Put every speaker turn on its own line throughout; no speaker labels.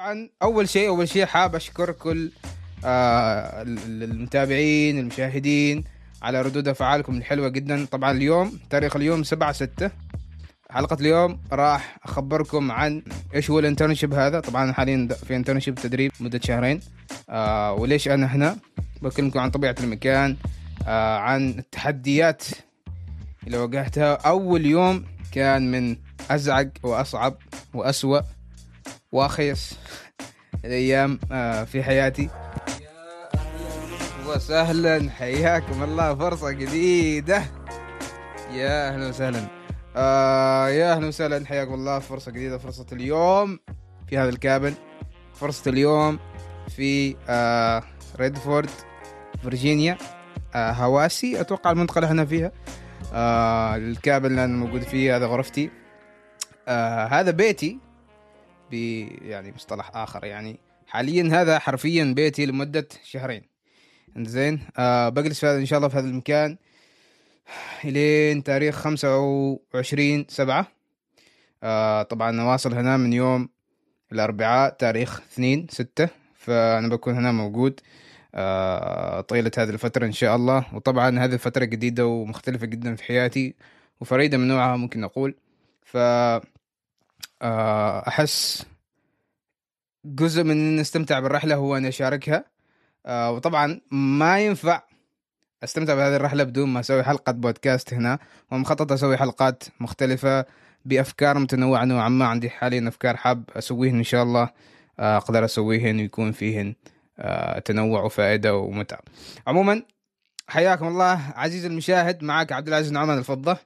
طبعا أول شيء أول شيء حاب أشكر كل آه المتابعين المشاهدين على ردود أفعالكم الحلوة جدا. طبعا اليوم تاريخ اليوم 7 6 حلقة اليوم راح أخبركم عن إيش هو ال internship هذا. طبعا حاليا في internship تدريب مدة شهرين. آه وليش أنا هنا؟ بكلمكم عن طبيعة المكان آه عن التحديات اللي واجهتها. أول يوم كان من أزعج وأصعب وأسوأ. واخيس الأيام آه في حياتي. وسهلا. حياكم الله. فرصة جديدة. يا أهلا وسهلا. آه يا أهلا وسهلا. حياكم الله. فرصة جديدة. فرصة اليوم في هذا الكابل. فرصة اليوم في آه ريدفورد فرجينيا آه هواسي. أتوقع المنطقة اللي إحنا فيها. آه الكابل اللي أنا موجود فيه هذا غرفتي. آه هذا بيتي. ب يعني مصطلح آخر يعني. حاليا هذا حرفيا بيتي لمدة شهرين. زين آه بجلس في هذا إن شاء الله في هذا المكان إلين تاريخ خمسة وعشرين سبعة. آه طبعا نواصل هنا من يوم الأربعاء تاريخ اثنين ستة فأنا بكون هنا موجود. آه طيلة هذه الفترة إن شاء الله. وطبعا هذه الفترة جديدة ومختلفة جدا في حياتي وفريدة من نوعها ممكن نقول. ف أحس جزء من ان أستمتع بالرحلة هو ان أشاركها. آه وطبعا ما ينفع أستمتع بهذه الرحلة بدون ما أسوي حلقة بودكاست هنا. ومخطط أسوي حلقات مختلفة بأفكار متنوعة نوعا ما. عندي حاليا أفكار حاب أسويهن إن شاء الله. آه، أقدر أسويهن ويكون فيهن آه، تنوع وفائدة ومتعة. عموما حياكم الله. عزيزي المشاهد معك عبد العزيز نعمان الفضة.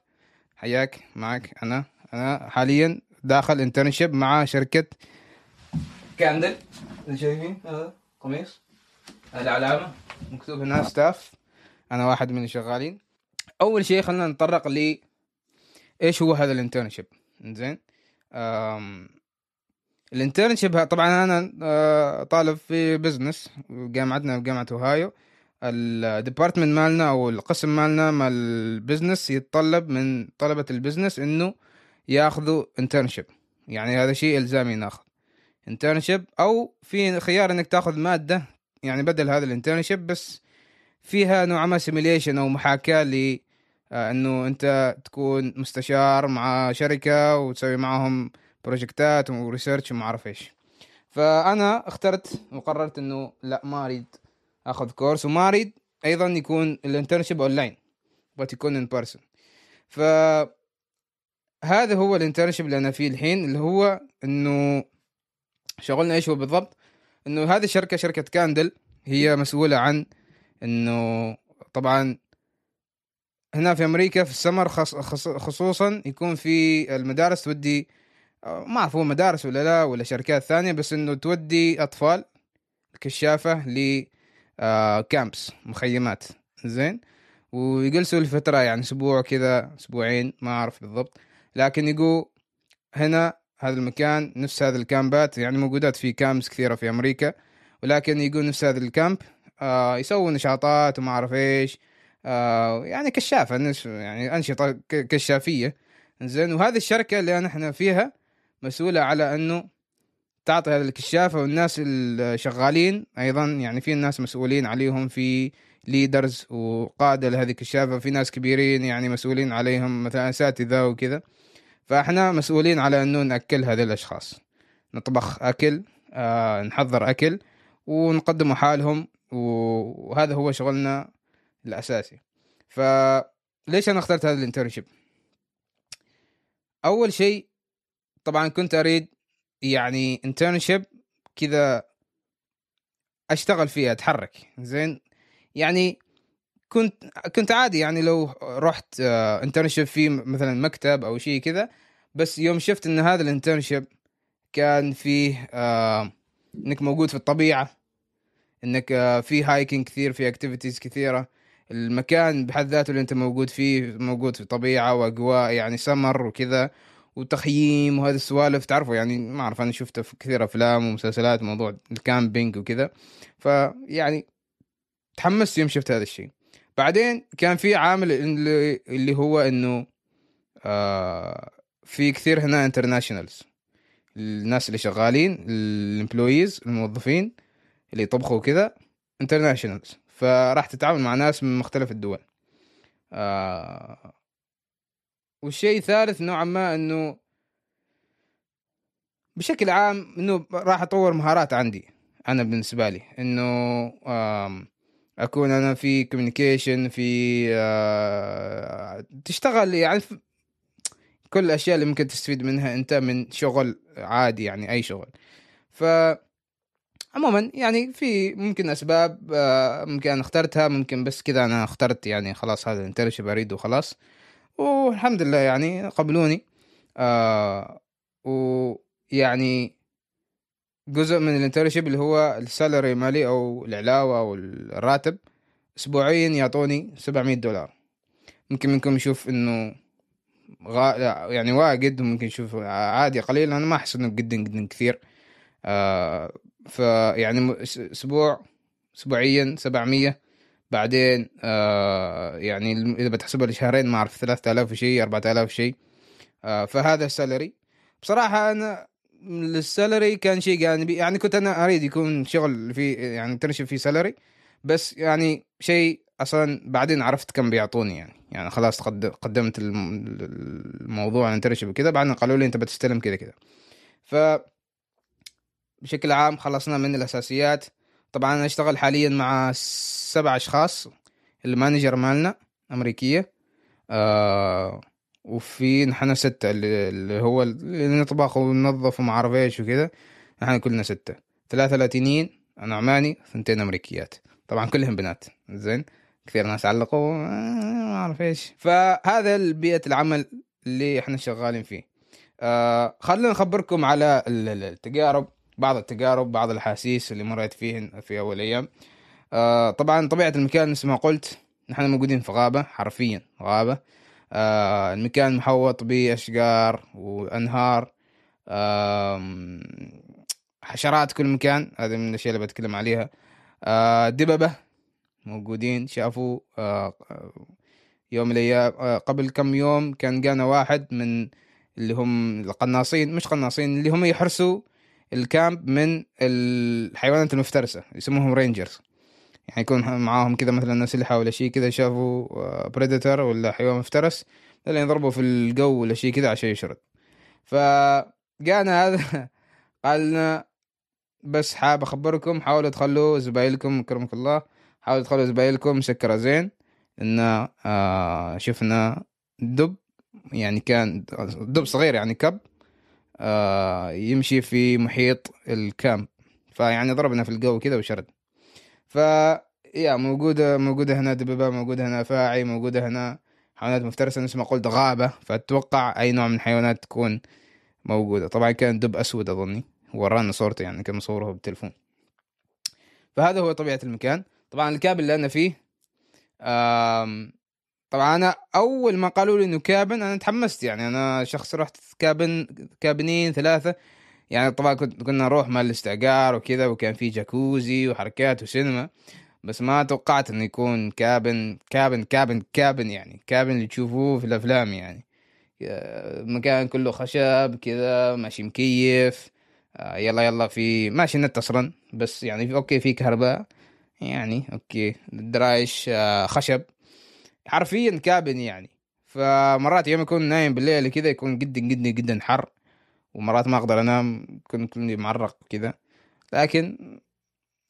حياك معك أنا. أنا حاليا داخل internship مع شركة كاندل اللي شايفين هذا قميص. العلامه مكتوب هنا staff أنا واحد من الشغالين أول شيء خلينا نتطرق ل إيش هو هذا ال internship زين ال internship طبعا أنا آه، طالب في business جامعتنا جامعة أوهايو. ال department مالنا أو القسم مالنا مال ال business يتطلب من طلبة ال business إنه ياخذوا internship يعني هذا شيء إلزامي ناخذ. internship أو في خيار إنك تاخذ مادة يعني بدل هذا ال internship بس فيها نوع ما simulation أو محاكاة ل آه، إنه أنت تكون مستشار مع شركة وتسوي معهم project ات و research وما أعرف إيش. فأنا اخترت وقررت إنه لا ما أريد أخذ course وما أريد أيضا يكون ال internship online بس يكون in person ف هذا هو ال internship اللي أنا فيه الحين اللي هو إنه شغلنا إيش هو بالضبط؟ إنه هذه الشركة شركة كاندل هي مسؤولة عن إنه طبعا هنا في أمريكا في السمر خص خصوصا يكون في المدارس تودي ما أعرف هو مدارس ولا لا ولا شركات ثانية بس إنه تودي أطفال كشافة ل كامبس مخيمات. زين؟ ويجلسوا لفترة يعني أسبوع كذا أسبوعين ما أعرف بالضبط. لكن يقول هنا هذا المكان نفس هذا الكامبات يعني موجودات في كامبس كثيرة في أمريكا ولكن يقول نفس هذا الكامب آه يسووا نشاطات وما أعرف إيش آه يعني كشافة يعني أنشطة كشافية. زين وهذه الشركة اللي نحن فيها مسؤولة على إنه تعطي هذه الكشافة والناس الشغالين أيضا يعني في ناس مسؤولين عليهم في ليدرز وقادة لهذه الكشافة في ناس كبيرين يعني مسؤولين عليهم مثلا أساتذة وكذا. فاحنا مسؤولين على انه ناكل هذه الأشخاص. نطبخ أكل آه نحضر أكل ونقدمها لهم وهذا هو شغلنا الأساسي. فليش أنا اخترت هذا ال internship؟ أول شيء طبعا كنت أريد يعني internship كذا أشتغل فيها أتحرك زين؟ يعني كنت كنت عادي يعني لو رحت internship في مثلا مكتب أو شيء كذا بس يوم شفت إن هذا ال internship كان فيه آه إنك موجود في الطبيعة إنك آه، في hiking كثير في activities كثيرة المكان بحد ذاته اللي أنت موجود فيه موجود في طبيعة وأجواء يعني سمر وكذا وتخييم وهذه السوالف تعرفوا يعني ما أعرف أنا شفته في كثير أفلام ومسلسلات موضوع ال camping وكذا فيعني تحمست يوم شفت هذا الشيء. بعدين كان في عامل اللي, هو إنه آه في كثير هنا internationals الناس اللي شغالين ال employees الموظفين اللي يطبخوا كذا internationals فراح تتعامل مع ناس من مختلف الدول. آه والشيء الثالث نوعا ما إنه بشكل عام إنه راح أطور مهارات عندي أنا بالنسبة لي. إنه أكون أنا في communication في آه تشتغل يعني كل الأشياء اللي ممكن تستفيد منها أنت من شغل عادي يعني أي شغل. ف عموما يعني في ممكن أسباب آه ممكن أنا اخترتها ممكن بس كذا أنا اخترت يعني خلاص هذا ال internship اريد وخلاص. والحمد لله يعني قبلوني آه ويعني جزء من ال internship اللي هو ال salary مالي أو العلاوه أو الراتب اسبوعيا يعطوني 700 دولار. ممكن منكم يشوف إنه غا... يعني واجد ممكن يشوف عادي قليل. أنا ما أحس إنه جدا جدا كثير. آه فيعني أسبوع اسبوعيا 700 بعدين آه يعني إذا بتحسبها لشهرين ما أعرف 3000 شيء 4000 شيء آه فهذا ال salary. بصراحة أنا ال salary كان شيء جانبي. يعني كنت أنا أريد يكون شغل في يعني تنشف فيه salary بس يعني شيء أصلا بعدين عرفت كم بيعطوني يعني. يعني خلاص قدمت الموضوع انترشب وكذا بعدين قالوا لي أنت بتستلم كذا كذا ف بشكل عام خلصنا من الأساسيات. طبعا أنا أشتغل حاليا مع سبع أشخاص. المانجر مالنا أمريكية آه وفي نحن ستة اللي هو اللي نطبخ وننظف وما اعرف إيش وكذا نحن كلنا ستة. ثلاثة لاتينيين أنا عماني ثنتين أمريكيات. طبعا كلهم بنات. زين؟ كثير ناس علقوا ما أعرف إيش. فهذا البيئة العمل اللي إحنا شغالين فيه. آه خلينا نخبركم على التجارب بعض التجارب بعض الأحاسيس اللي مريت فيهن في أول أيام. آه طبعا طبيعة المكان مثل ما قلت نحن موجودين في غابة حرفيا غابة. آه المكان محوط بأشجار وأنهار. آه حشرات كل مكان هذه من الأشياء اللي بتكلم عليها. آه دببة موجودين شافوا آه يوم آه قبل كم يوم كان جانا واحد من اللي هم القناصين مش قناصين اللي هم يحرسوا ال camp من الحيوانات المفترسة يسموهم rangers. يعني يكون معاهم كذا مثلا اسلحه ولا شيء كذا شافوا predator ولا حيوان مفترس لين يضربوا في الجو ولا شيء كذا عشان يشرد. فجانا هذا قال لنا بس حاب أخبركم حاولوا تخلوا زبايلكم أكرمك الله حاولوا تخلوا زبايلكم مسكرة زين ان آه شفنا دب يعني كان دب صغير يعني كب آه يمشي في محيط الكامب. فيعني ضربنا في الجو كذا وشرد. ف يا موجودة موجودة هنا دببة موجودة هنا فاعي موجودة هنا حيوانات مفترسة مثل ما قلت غابة فأتوقع أي نوع من الحيوانات تكون موجودة. طبعا كان دب أسود أظني ورانا صورته يعني كان مصوره بالتلفون فهذا هو طبيعة المكان. طبعا الكابل اللي أنا فيه طبعا أنا أول ما قالوا لي إنه كابن أنا تحمست يعني. أنا شخص رحت كابن كابنين ثلاثة يعني طبعا كنا نروح مال الاستعقار وكذا وكان في جاكوزي وحركات وسينما بس ما توقعت إنه يكون cabin cabin cabin cabin يعني cabin اللي تشوفوه في الأفلام يعني. مكان كله خشب كذا ماشي مكيف آه، يلا يلا في ماشي نت أصلا بس يعني في okay في كهرباء يعني okay درايش آه، خشب. حرفيا cabin يعني. فمرات يوم يكون نايم بالليل كذا يكون جدا جدا جدا حر. ومرات ما أقدر أنام كنت كلني معرق كذا لكن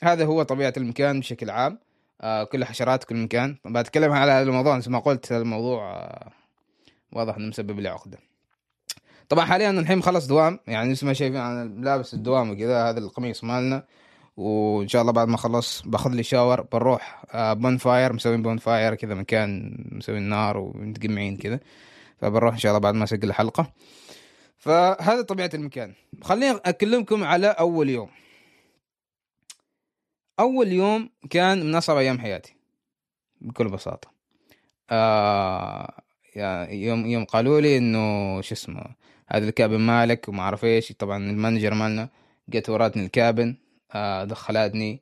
هذا هو طبيعة المكان بشكل عام. آه كل حشرات كل مكان. بتكلم على هذا الموضوع مثل ما قلت الموضوع آه واضح إنه مسبب لي عقدة. طبعا حاليا الحين خلص دوام. يعني مثل ما شايفين أنا لابس الدوام وكذا هذا القميص مالنا. وإن شاء الله بعد ما اخلص باخذ لي shower بنروح bonfire مسوين bonfire كذا مكان مسوين نار ومتجمعين كذا. فبنروح إن شاء الله بعد ما أسجل الحلقة. فهذا طبيعة المكان. خليني أكلمكم على أول يوم. أول يوم كان من أصعب أيام حياتي بكل بساطة. آه يوم يوم قالوا لي إنه شو اسمه هذا الكابن مالك وما أعرف إيش. طبعا المانجر مالنا جت وراتني الكابن آه، دخلتني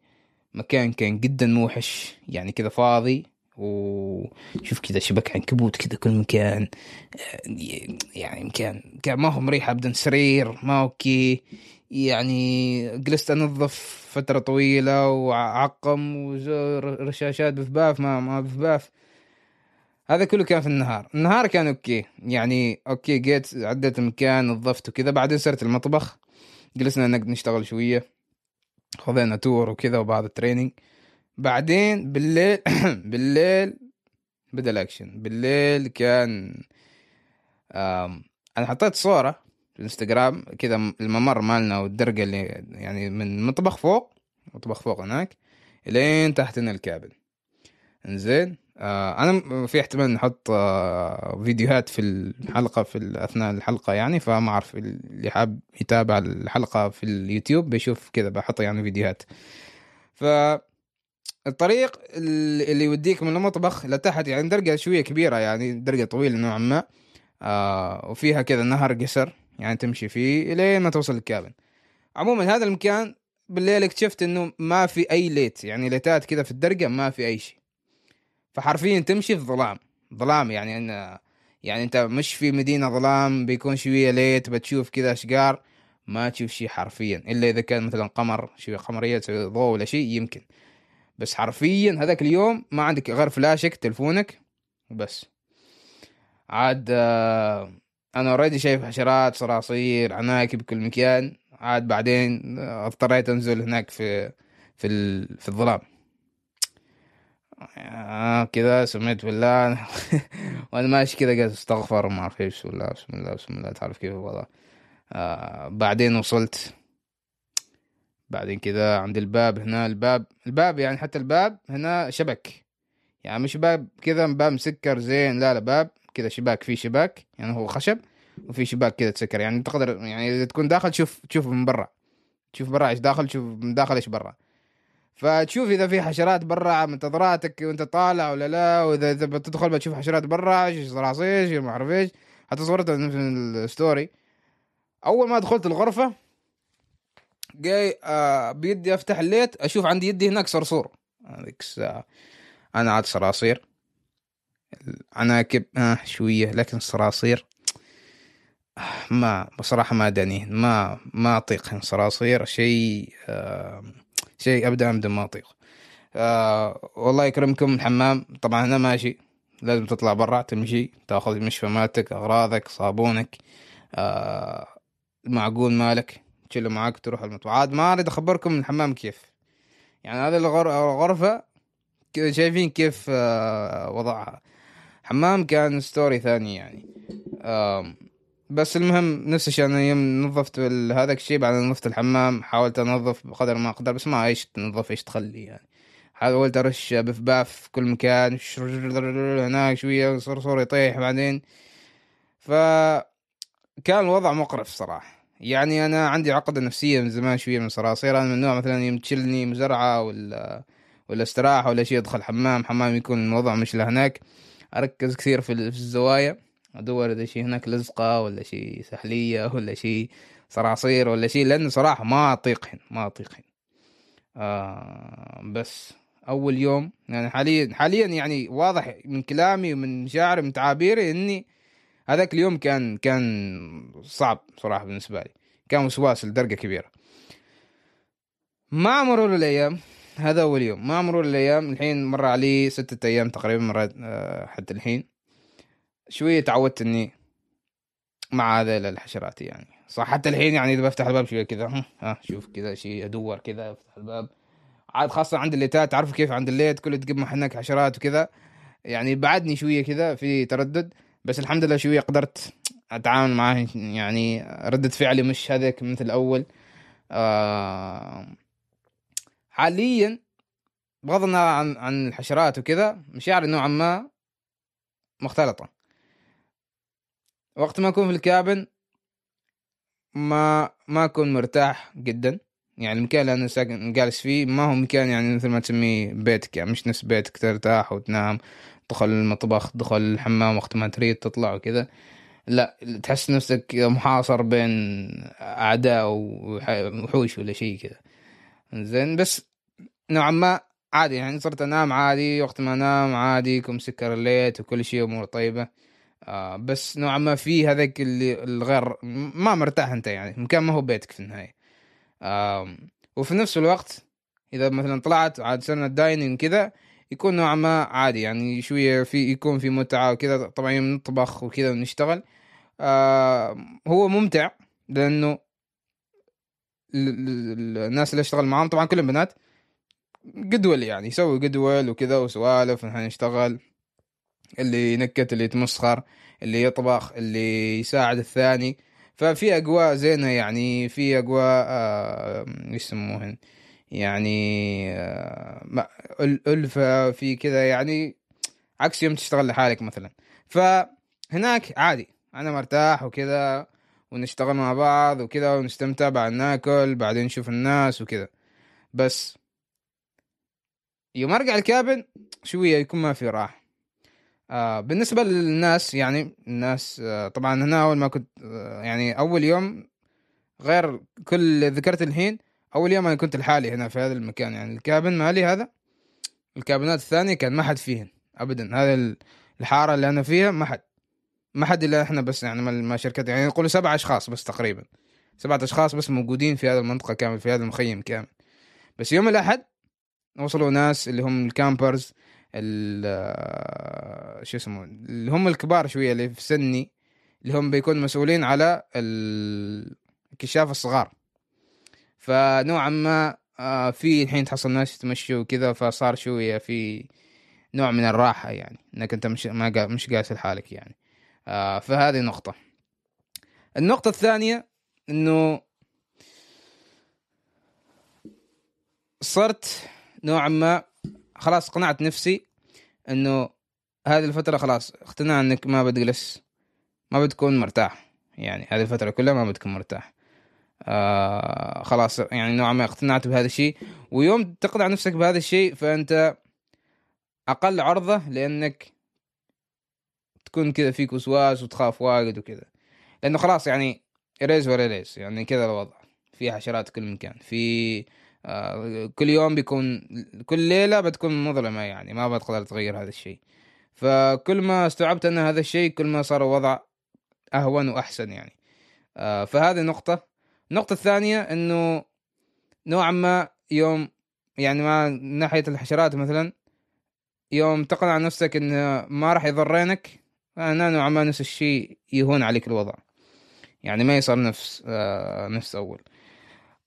مكان كان جدا موحش يعني كذا فاضي. وشوف كذا شبك عنكبوت كذا كل مكان يعني مكان كان ما هو مريح ابدا سرير ما okay يعني جلست أنظف فترة طويلة وعقم ورشاشات بف باف ما ما بف باف هذا كله كان في النهار. النهار كان okay يعني okay جيت عديت المكان نظفت وكذا بعدين صرت المطبخ. جلسنا نشتغل شوية خذينا tour وكذا وبعض ال training بعدين بالليل بالليل بدا الاكشن بالليل كان أنا حطيت صورة في الإنستغرام كذا الممر مالنا والدرجة اللي يعني من المطبخ فوق مطبخ فوق هناك لين تحت ال cabin. إنزين آه أنا في احتمال نحط آه فيديوهات في الحلقة في أثناء الحلقة يعني فما أعرف اللي حاب يتابع الحلقة في اليوتيوب بيشوف كذا بحط يعني فيديوهات. ف الطريق اللي يوديك من المطبخ لتحت يعني درجة شوية كبيرة يعني درجة طويلة نوعا ما. آه وفيها كذا نهر قصر يعني تمشي فيه لين ما توصل الكابن عموما هذا المكان بالليل اكتشفت إنه ما في أي ليت يعني ليتات كذا في الدرجة ما في أي شيء. فحرفيا تمشي في ظلام. ظلام يعني أن يعني أنت مش في مدينة ظلام بيكون شوية ليت بتشوف كذا أشجار ما تشوف شيء حرفيا. إلا إذا كان مثلا قمر شوية قمرية ضوء ولا شيء يمكن. بس حرفيا هذاك اليوم ما عندك غير فلاشك تلفونك وبس عاد آه، أنا اوريدي شايف حشرات صراصير عناكب بكل مكان. عاد بعدين اضطريت أنزل هناك في في في الظلام. آه كذا سميت بالله. وأنا ماشي كذا قلت أستغفر ما أعرف إيش الله بسم الله بسم الله تعرف كيف والله آه بعدين وصلت. بعدين كذا عند الباب هنا الباب الباب يعني حتى الباب هنا شبك. يعني مش باب كذا باب مسكر زين لا لا باب كذا شباك فيه شباك يعني هو خشب وفي شباك كذا تسكر يعني تقدر يعني إذا تكون داخل تشوف تشوف من برا. تشوف برا إيش داخل تشوف من داخل إيش برا. فتشوف إذا في حشرات برا منتظراتك وأنت طالع ولا لا وإذا إذا بتدخل بتشوف حشرات برا إيش صراصير ما أعرف إيش. حتى صورتها في الستوري. أول ما دخلت الغرفة جاي آه بيدي أفتح الليت أشوف عندي يدي هناك صرصور. هذيك الساعة أنا عاد صراصير. عناكب آه شوية لكن صراصير. ما بصراحة ما داني ما ما أطيق صراصير. شيء آه شيء أبدا أبدا ما أطيق. آه والله يكرمكم الحمام. طبعا أنا ماشي. لازم تطلع برا تمشي تأخذ مشفماتك أغراضك صابونك. آه المعقول مالك؟ تشيله معاك تروح المطبخ. عاد ما أريد أخبركم الحمام كيف. يعني هذه الغرفة كذا شايفين كيف آه وضعها. حمام كان ستوري ثاني يعني. بس المهم نفس الشيء أنا يوم نظفت هذاك الشيء بعد نظفت الحمام حاولت أنظف بقدر ما أقدر بس ما إيش تنظف إيش تخلي يعني. حاولت أرش بفباف في كل مكان هناك شوية صرصور يطيح بعدين. ف كان الوضع مقرف صراحة. يعني أنا عندي عقدة نفسية من زمان شوية من صراصير. أنا من النوع مثلا يوم تشلني مزرعة ولا ولا استراحة ولا شيء أدخل حمام حمام يكون الوضع مش لهناك. أركز كثير في الزوايا. أدور إذا شيء هناك لزقة ولا شيء سحلية ولا شيء صراصير ولا شيء لأنه صراحة ما اطيقهن ما اطيقهن آه بس أول يوم يعني حاليا حاليا يعني واضح من كلامي ومن مشاعري من تعابيري إني هذاك اليوم كان كان صعب صراحة بالنسبة لي. كان وسواس لدرجة كبيرة. مع مرور الأيام. هذا اول يوم مع مرور الأيام. الحين مر علي ستة أيام تقريبا مرات آه، حتى الحين. شوية تعودت إني مع هذا الحشرات يعني. صح حتى الحين يعني إذا بفتح الباب شوية كذا ها شوف كذا شيء أدور كذا أفتح الباب. عاد خاصة عند الليتات تعرفوا كيف عند الليت كل تقمح هناك حشرات وكذا؟ يعني بعدني شوية كذا في تردد. بس الحمد لله شوية قدرت أتعامل معاه يعني ردة فعلي مش هذاك مثل الأول. آه حاليا بغض النظر عن عن الحشرات وكذا مشاعري نوعا ما مختلطة. وقت ما أكون في الكابن ما ما أكون مرتاح جدا. يعني المكان اللي أنا ساكن جالس فيه ما هو مكان يعني مثل ما تسميه بيتك يعني مش نفس بيتك ترتاح وتنام تدخل المطبخ تدخل الحمام وقت ما تريد تطلع وكذا. لا تحس نفسك محاصر بين أعداء ووحوش ولا شيء كذا. زين بس نوعا ما عادي يعني صرت أنام عادي وقت ما أنام عادي كم سكر الليت وكل شيء أمور طيبة. آه بس نوعا ما في هذاك اللي الغير ما مرتاح أنت يعني مكان ما هو بيتك في النهاية. وفي نفس الوقت إذا مثلا طلعت عاد سنة دايننج كذا يكون نوعا ما عادي. يعني شوية في يكون في متعة وكذا طبعا نطبخ وكذا ونشتغل. هو ممتع لأنه الناس اللي أشتغل معاهم طبعا كلهم بنات. جدول يعني يسوي جدول وكذا وسوالف نحن نشتغل. اللي ينكت اللي يتمسخر اللي يطبخ اللي يساعد الثاني. ففي أجواء زينة يعني في أجواء آه يسموهن؟ يعني آه ألفة في كذا يعني عكس يوم تشتغل لحالك مثلا. فهناك عادي أنا مرتاح وكذا ونشتغل مع بعض وكذا ونستمتع بعد ناكل بعدين نشوف الناس وكذا. بس يوم أرجع الكابن شوية يكون ما في راحة. آه بالنسبة للناس يعني الناس آه طبعا هنا أول ما كنت آه يعني أول يوم غير كل ذكرت الحين أول يوم أنا كنت لحالي هنا في هذا المكان يعني الكابن مالي هذا الكابنات الثانية كان ما حد فيهن ابدا هذا الحارة اللي أنا فيها ما حد ما حد إلا إحنا بس يعني ما شركات يعني نقول سبع أشخاص بس تقريبا سبعة أشخاص بس موجودين في هذه المنطقة كامل في هذا المخيم كامل. بس يوم الأحد وصلوا ناس اللي هم الكامبرز شو اسمه اللي هم الكبار شوية اللي في سني اللي هم بيكونوا مسؤولين على الكشاف الصغار. فنوعا ما آه، في الحين تحصل ناس يتمشوا وكذا فصار شوية في نوع من الراحة يعني إنك أنت مش ما مش قاعد لحالك يعني. آه فهذه نقطة. النقطة الثانية إنه صرت نوعا ما خلاص قنعت نفسي إنه هذه الفترة خلاص اقتنع إنك ما بتجلس ما بتكون مرتاح. يعني هذه الفترة كلها ما بتكون مرتاح. آه خلاص يعني نوعا ما اقتنعت بهذا الشيء. ويوم تقنع نفسك بهذا الشيء فأنت أقل عرضة لإنك تكون كذا فيك وسواس وتخاف واجد وكذا. لأنه خلاص يعني اريز وريليز يعني كذا الوضع. في حشرات كل مكان. في كل يوم بيكون كل ليلة بتكون مظلمة يعني ما بتقدر تغير هذا الشيء. فكل ما استوعبت أن هذا الشيء كل ما صار الوضع أهون وأحسن يعني. آه، فهذه نقطة. النقطة الثانية إنه نوعا ما يوم يعني ما ناحية الحشرات مثلا يوم تقنع نفسك إنه ما راح يضرينك أنا نوعا ما نفس الشيء يهون عليك الوضع. يعني ما يصير نفس آه نفس أول.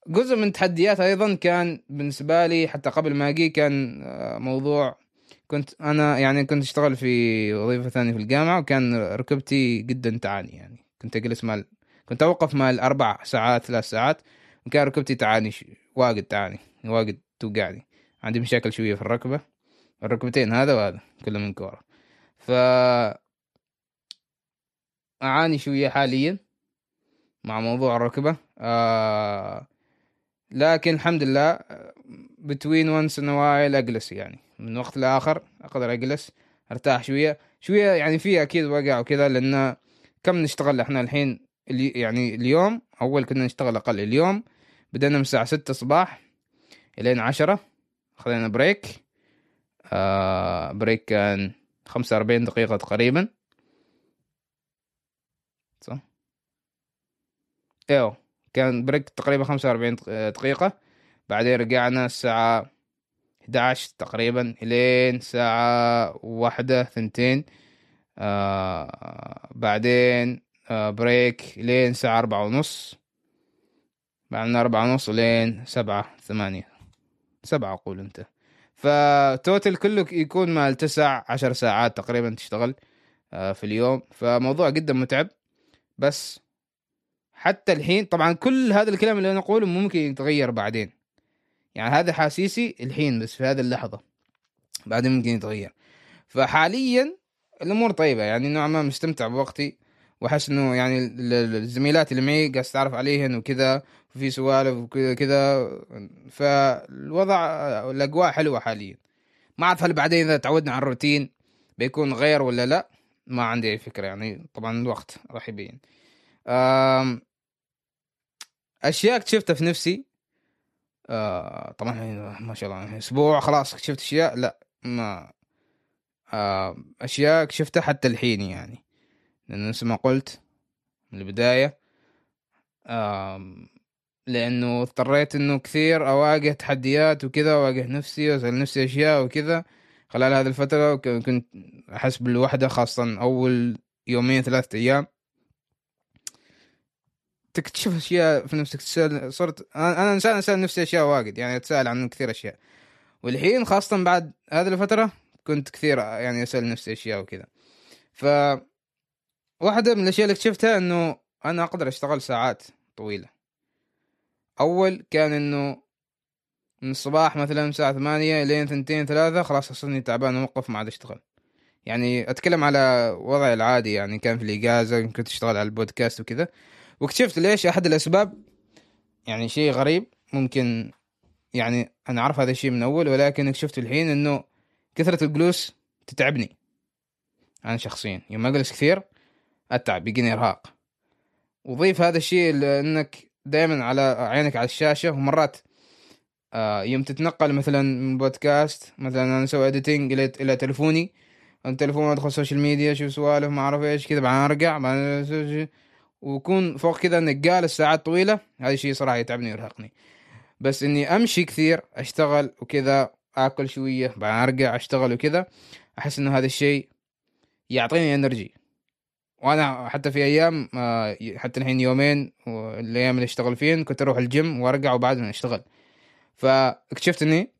جزء من التحديات أيضا كان بالنسبة لي حتى قبل ما أجي كان آه، موضوع كنت أنا يعني كنت أشتغل في وظيفة ثانية في الجامعة وكان ركبتي جدا تعاني يعني. كنت أجلس مال كنت أوقف مال أربع ساعات ثلاث ساعات وكان ركبتي تعاني واجد تعاني واجد توقعني عندي مشاكل شوية في الركبة الركبتين هذا وهذا كله من كورة. ف أعاني شوية حاليا مع موضوع الركبة آه لكن الحمد لله بتوين ان وايل أجلس يعني. من وقت لآخر أقدر أجلس أرتاح شوية. شوية يعني في أكيد وقع وكذا لأن كم نشتغل إحنا الحين يعني اليوم؟ أول كنا نشتغل أقل. اليوم بدأنا من الساعة ستة صباح إلين عشرة خذينا break آه بريك كان خمسة وأربعين دقيقة تقريبا. صح؟ إيوه. كان break تقريبا خمسة وأربعين دقيقة. بعدين رجعنا الساعة 11 تقريبا إلين الساعة واحدة ثنتين. آه بعدين آه بريك لين الساعة أربعة ونص. بعدين أربعة ونص لين سبعة ثمانية. سبعة أقول أنت. فتوتل كله يكون مال تسع عشر ساعات تقريبا تشتغل آه في اليوم. فموضوع جدا متعب. بس حتى الحين طبعا كل هذا الكلام اللي أنا أقوله ممكن يتغير بعدين. يعني هذا حاسيسي الحين بس في هذه اللحظة. بعدين ممكن يتغير. فحاليا الأمور طيبة يعني نوعا ما مستمتع بوقتي. وأحس إنه يعني الزميلات اللي معي قاعد اتعرف عليهن وكذا وفي سوالف وكذا كذا. فالوضع الأجواء حلوة حاليا. ما أعرف هل بعدين إذا تعودنا على الروتين بيكون غير ولا لا. ما عندي أي فكرة يعني. طبعا الوقت راح يبين أشياء اكتشفتها في نفسي. آه طبعا ما شاء الله أسبوع خلاص اكتشفت أشياء لا ما آه أشياء اكتشفتها حتى الحين يعني. لأن نفس ما قلت من البداية آه لأنه اضطريت إنه كثير أواجه تحديات وكذا اواجه نفسي وأسأل نفسي أشياء وكذا. خلال هذه الفترة كنت أحس بالوحدة خاصة أول يومين ثلاثة أيام. تكتشف أشياء في نفسك تسأل صرت أنا إنسان أسأل نفسي أشياء واجد يعني أتساءل عن كثير أشياء. والحين خاصة بعد هذه الفترة كنت كثير يعني أسأل نفسي أشياء وكذا. ف واحدة من الأشياء اللي اكتشفتها إنه أنا أقدر أشتغل ساعات طويلة. أول كان إنه من الصباح مثلا الساعة ثمانية لين ثنتين ثلاثة خلاص أصلني تعبان وموقف ما عاد أشتغل. يعني أتكلم على وضعي العادي يعني كان في الإجازة كنت أشتغل على البودكاست وكذا. واكتشفت ليش أحد الأسباب؟ يعني شيء غريب ممكن يعني أنا أعرف هذا الشيء من أول ولكن اكتشفت الحين إنه كثرة الجلوس تتعبني. أنا شخصيا يوم ما أجلس كثير أتعب يجيني إرهاق. وضيف هذا الشيء لأنك دائما على عينك على الشاشة ومرات آه يوم تتنقل مثلا من بودكاست مثلا أنا أسوي editing إلى إلى تلفوني التلفون أدخل social media أشوف سوالف ما أعرف إيش كذا بعدين أرجع بعدين ويكون فوق كذا إنك جالس ساعات طويلة هذا الشيء صراحة يتعبني ويرهقني. بس إني أمشي كثير أشتغل وكذا آكل شوية بعدين أرجع أشتغل وكذا أحس إنه هذا الشيء يعطيني energy وأنا حتى في أيام آه، حتى الحين يومين الأيام اللي أشتغل فيهن كنت أروح الجيم وأرجع وبعدين أشتغل. فاكتشفت إني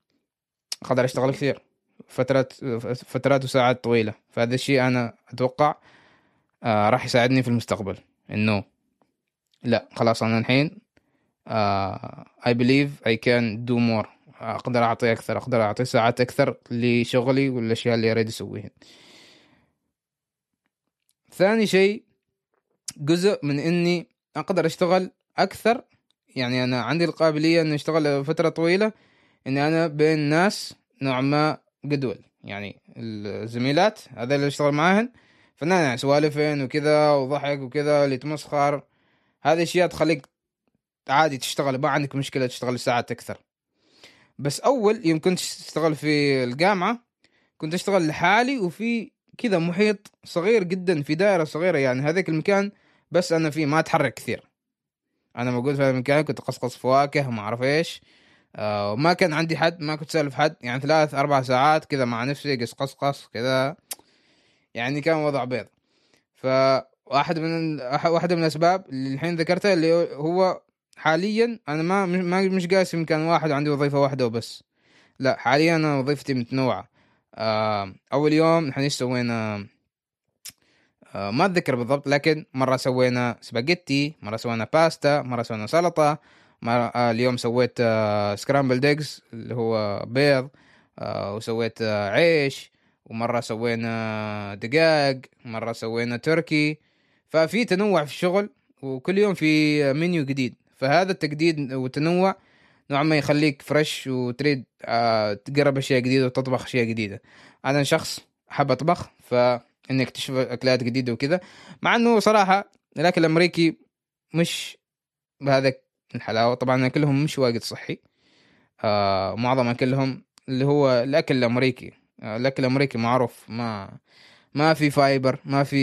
أقدر أشتغل كثير فترات فترات وساعات طويلة. فهذا الشيء أنا أتوقع آه راح يساعدني في المستقبل. إنه لا خلاص أنا الحين I believe I can do more أقدر أعطي أكثر أقدر أعطي ساعات أكثر لشغلي والأشياء اللي أريد اسويها ثاني شيء جزء من إني أقدر أشتغل أكثر. يعني أنا عندي القابلية إني أشتغل فتره طويلة إني أنا بين ناس نوعا ما جدول. يعني الزميلات هذا اللي أشتغل معاهن فنان يعني سوالفين وكذا وضحك وكذا اللي تمسخر. هذه أشياء تخليك عادي تشتغل ما عندك مشكلة تشتغل ساعات أكثر. بس أول يوم كنت اشتغل في الجامعة كنت أشتغل لحالي وفي كذا محيط صغير جدا في دائرة صغيرة يعني هذاك المكان بس أنا فيه ما أتحرك كثير. أنا موجود في هذا المكان كنت أقصقص فواكه وما أعرف إيش. آه وما كان عندي حد ما كنت سالف حد يعني ثلاث أربع ساعات كذا مع نفسي قص قصقص كذا. يعني كان وضع بيض. فواحد من واحدة من الأسباب اللي الحين ذكرتها اللي هو حاليا أنا ما ما مش جالس في مكان واحد وعندي وظيفة واحدة وبس. لا حاليا أنا وظيفتي متنوعة. آه أول يوم نحن إيش سوينا؟ آه ما أتذكر بالضبط لكن مرة سوينا سباجيتي مرة سوينا باستا مرة سوينا سلطة مرة آه اليوم سويت آه scrambled eggs اللي هو بيض آه وسويت آه عيش. ومرة سوينا دجاج مرة سوينا تركي. ففي تنوع في الشغل وكل يوم في منيو جديد. فهذا التجديد والتنوع نوعا ما يخليك fresh وتريد آه تجرب أشياء جديدة وتطبخ أشياء جديدة. أنا شخص حاب أطبخ فانك تشوف أكلات جديدة وكذا. مع إنه صراحة الأكل الأمريكي مش بهذا الحلاوة. طبعا أكلهم مش واجد صحي آه معظم أكلهم اللي هو الأكل الأمريكي. الأكل الأمريكي معروف. ما ما في fiber ما في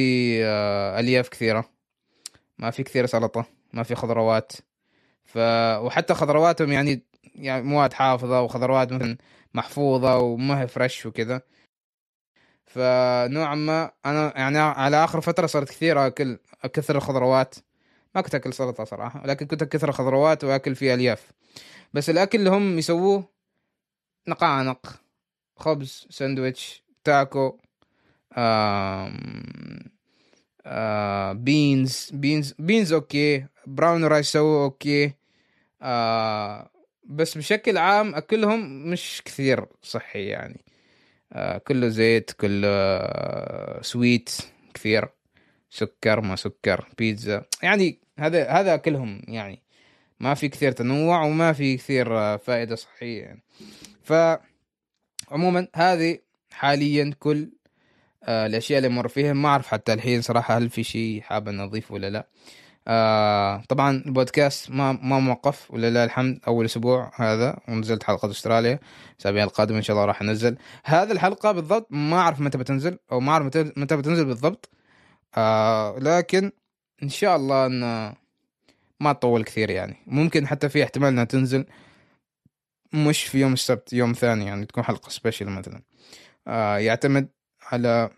آه ألياف كثيرة. ما في كثير سلطة ما في خضروات. ف وحتى خضرواتهم يعني يعني مواد حافظة وخضروات مثلا محفوظة وما هي fresh وكذا. فنوعا ما أنا يعني على آخر فترة صرت كثير أكل أكثر الخضروات. ما كنت أكل سلطة صراحة لكن كنت أكثر الخضروات وأكل فيه ألياف. بس الأكل اللي هم يسووه نقانق خبز ساندويتش تاكو آه beans beans beans okay brown rice سووا okay آه بس بشكل عام أكلهم مش كثير صحي يعني. آه كله زيت كله سويت كثير. سكر ما سكر بيتزا يعني هذا هذا أكلهم يعني. ما في كثير تنوع وما في كثير فائدة صحية يعني. ف عموما هذه حاليا كل آه الأشياء اللي مر فيها. ما أعرف حتى الحين صراحة هل في شيء حاب نضيفه ولا لا. آه طبعا البودكاست ما ما موقف ولله الحمد أول أسبوع هذا ونزلت حلقة أستراليا. الأسابيع القادمة إن شاء الله راح أنزل هذه الحلقة بالضبط. ما أعرف متى بتنزل أو ما أعرف متى بتنزل بالضبط. آه لكن إن شاء الله إن ما تطول كثير يعني. ممكن حتى في احتمال إنها تنزل. مش في يوم السبت يوم ثاني يعني تكون حلقة سبيشل مثلا. آه يعتمد على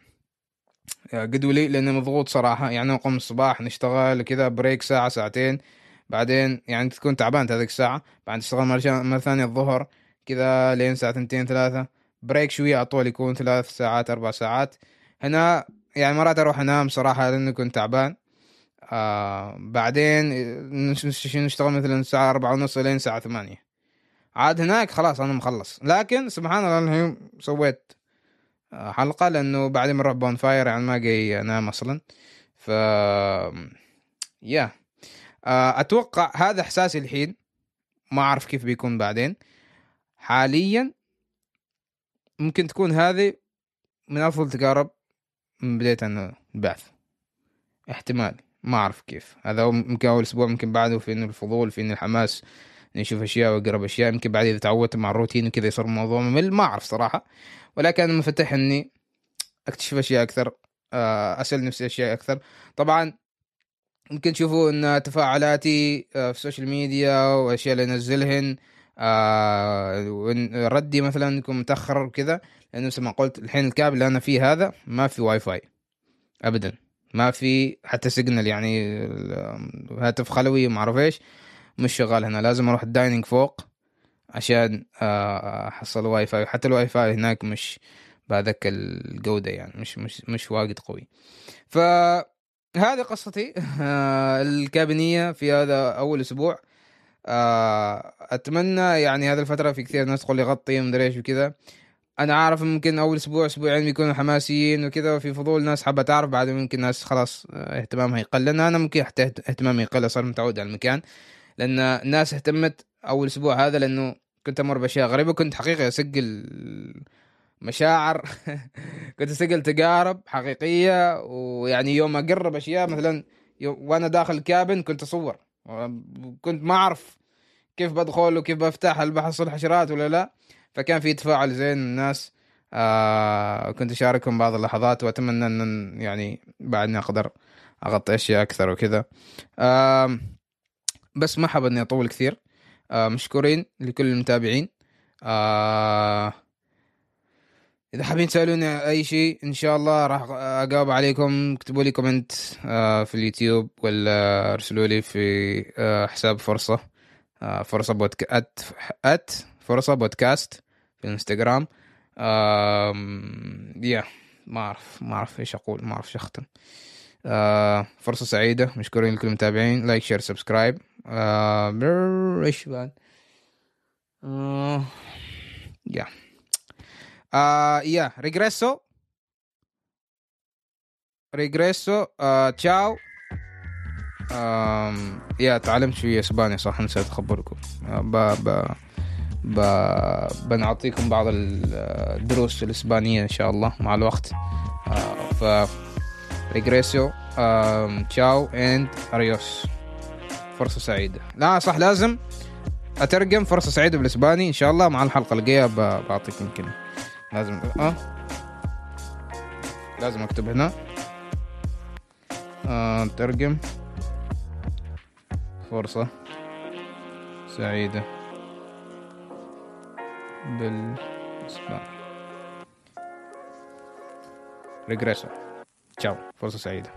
قدولي لأني مضغوط صراحة. يعني نقوم الصباح نشتغل كذا بريك ساعة ساعتين. بعدين يعني تكون تعبان هذيك الساعة. بعد تشتغل مرة ثانية الظهر كذا لين الساعة ثنتين ثلاثة. break شوية اطول يكون ثلاث ساعات أربع ساعات. هنا يعني مرات أروح أنام صراحة لأني كنت تعبان. آه بعدين نشتغل مثلا الساعة أربعة ونص لين الساعة ثمانية. عاد هناك خلاص أنا مخلص. لكن سبحان الله اليوم سويت حلقة لأنه بعدين بنروح bonfire يعني ما جاي أنام أصلا. ف يا آه، أتوقع هذا إحساسي الحين. ما أعرف كيف بيكون بعدين. حاليا ممكن تكون هذه من أفضل تجارب من بداية البعث. احتمال. ما أعرف كيف. هذا ممكن أول أسبوع ممكن بعده في إنه الفضول في إنه الحماس. نشوف أشياء وأقرب أشياء. يمكن بعد إذا تعودت مع الروتين وكذا يصير الموضوع ممل ما أعرف صراحة. ولكن أنا منفتح إني أكتشف أشياء أكثر آه، أسأل نفسي أشياء أكثر. طبعا ممكن تشوفوا إن تفاعلاتي آه، في ال social media وأشياء اللي أنزلهن آه ردي مثلا يكون متأخر وكذا. لأنه زي ما قلت الحين ال cabin اللي أنا فيه هذا ما في واي فاي. ابدا. ما في حتى signal يعني هاتف خلوي ما أعرف إيش. مش شغال هنا لازم أروح ال dining فوق عشان آه، أحصل واي فاي حتى الواي فاي هناك مش بهذاك الجودة يعني مش مش مش واجد قوي. فهذه قصتي. آه، الكابينية في هذا أول أسبوع. آه، أتمنى يعني هذه الفترة في كثير ناس تقول لي غطي ومدري إيش وكذا. أنا عارف ممكن أول أسبوع أسبوعين بيكونوا حماسيين وكذا وفي فضول ناس حابة تعرف بعد ممكن ناس خلاص اهتمامها يقل. لأن أنا ممكن حتى اهتمامي يقل صار متعود على المكان. لأن الناس اهتمت أول أسبوع هذا لأنه كنت أمر بأشياء غريبة كنت حقيقه أسجل مشاعر كنت أسجل تجارب حقيقية ويعني يوم أقرب أشياء مثلا وأنا داخل الكابن كنت أصور كنت ما أعرف كيف بدخل وكيف بفتح هل بحصل حشرات ولا لا. فكان في تفاعل زين الناس آه كنت أشاركهم بعض اللحظات وأتمنى أن يعني بعدني أقدر أغطي أشياء أكثر وكذا. آه بس ما حاب إني أطول كثير. آه مشكورين لكل المتابعين. آه إذا حابين تسألوني أي شيء إن شاء الله راح أجاوب عليكم. اكتبوا لي comment آه في اليوتيوب ولا ارسلوا لي في آه حساب فرصة. آه فرصة بودك at at فرصة بودكاست في الإنستغرام. يا ما أعرف ما أعرف إيش أقول ما أعرف إيش أختم. آه فرصة سعيدة. مشكورين لكل المتابعين. like share subscribe آه إيش بعد؟ آه يا. آه يا. regreso. regreso. آه chao. يا تعلمت شوية إسباني صح نسيت أخبركم. آه ب ب ب... بنعطيكم بعض الدروس الإسبانية إن شاء الله مع الوقت. آه ف regreso chao. and adiós فرصة سعيدة. لا صح لازم أترجم فرصة سعيدة بالإسباني. إن شاء الله مع الحلقة الجاية بعطيكم كلمة لازم أه؟ لازم أكتب هنا. آه ترجم. فرصة سعيدة بالإسباني. ريجريسو تشاو فرصة سعيدة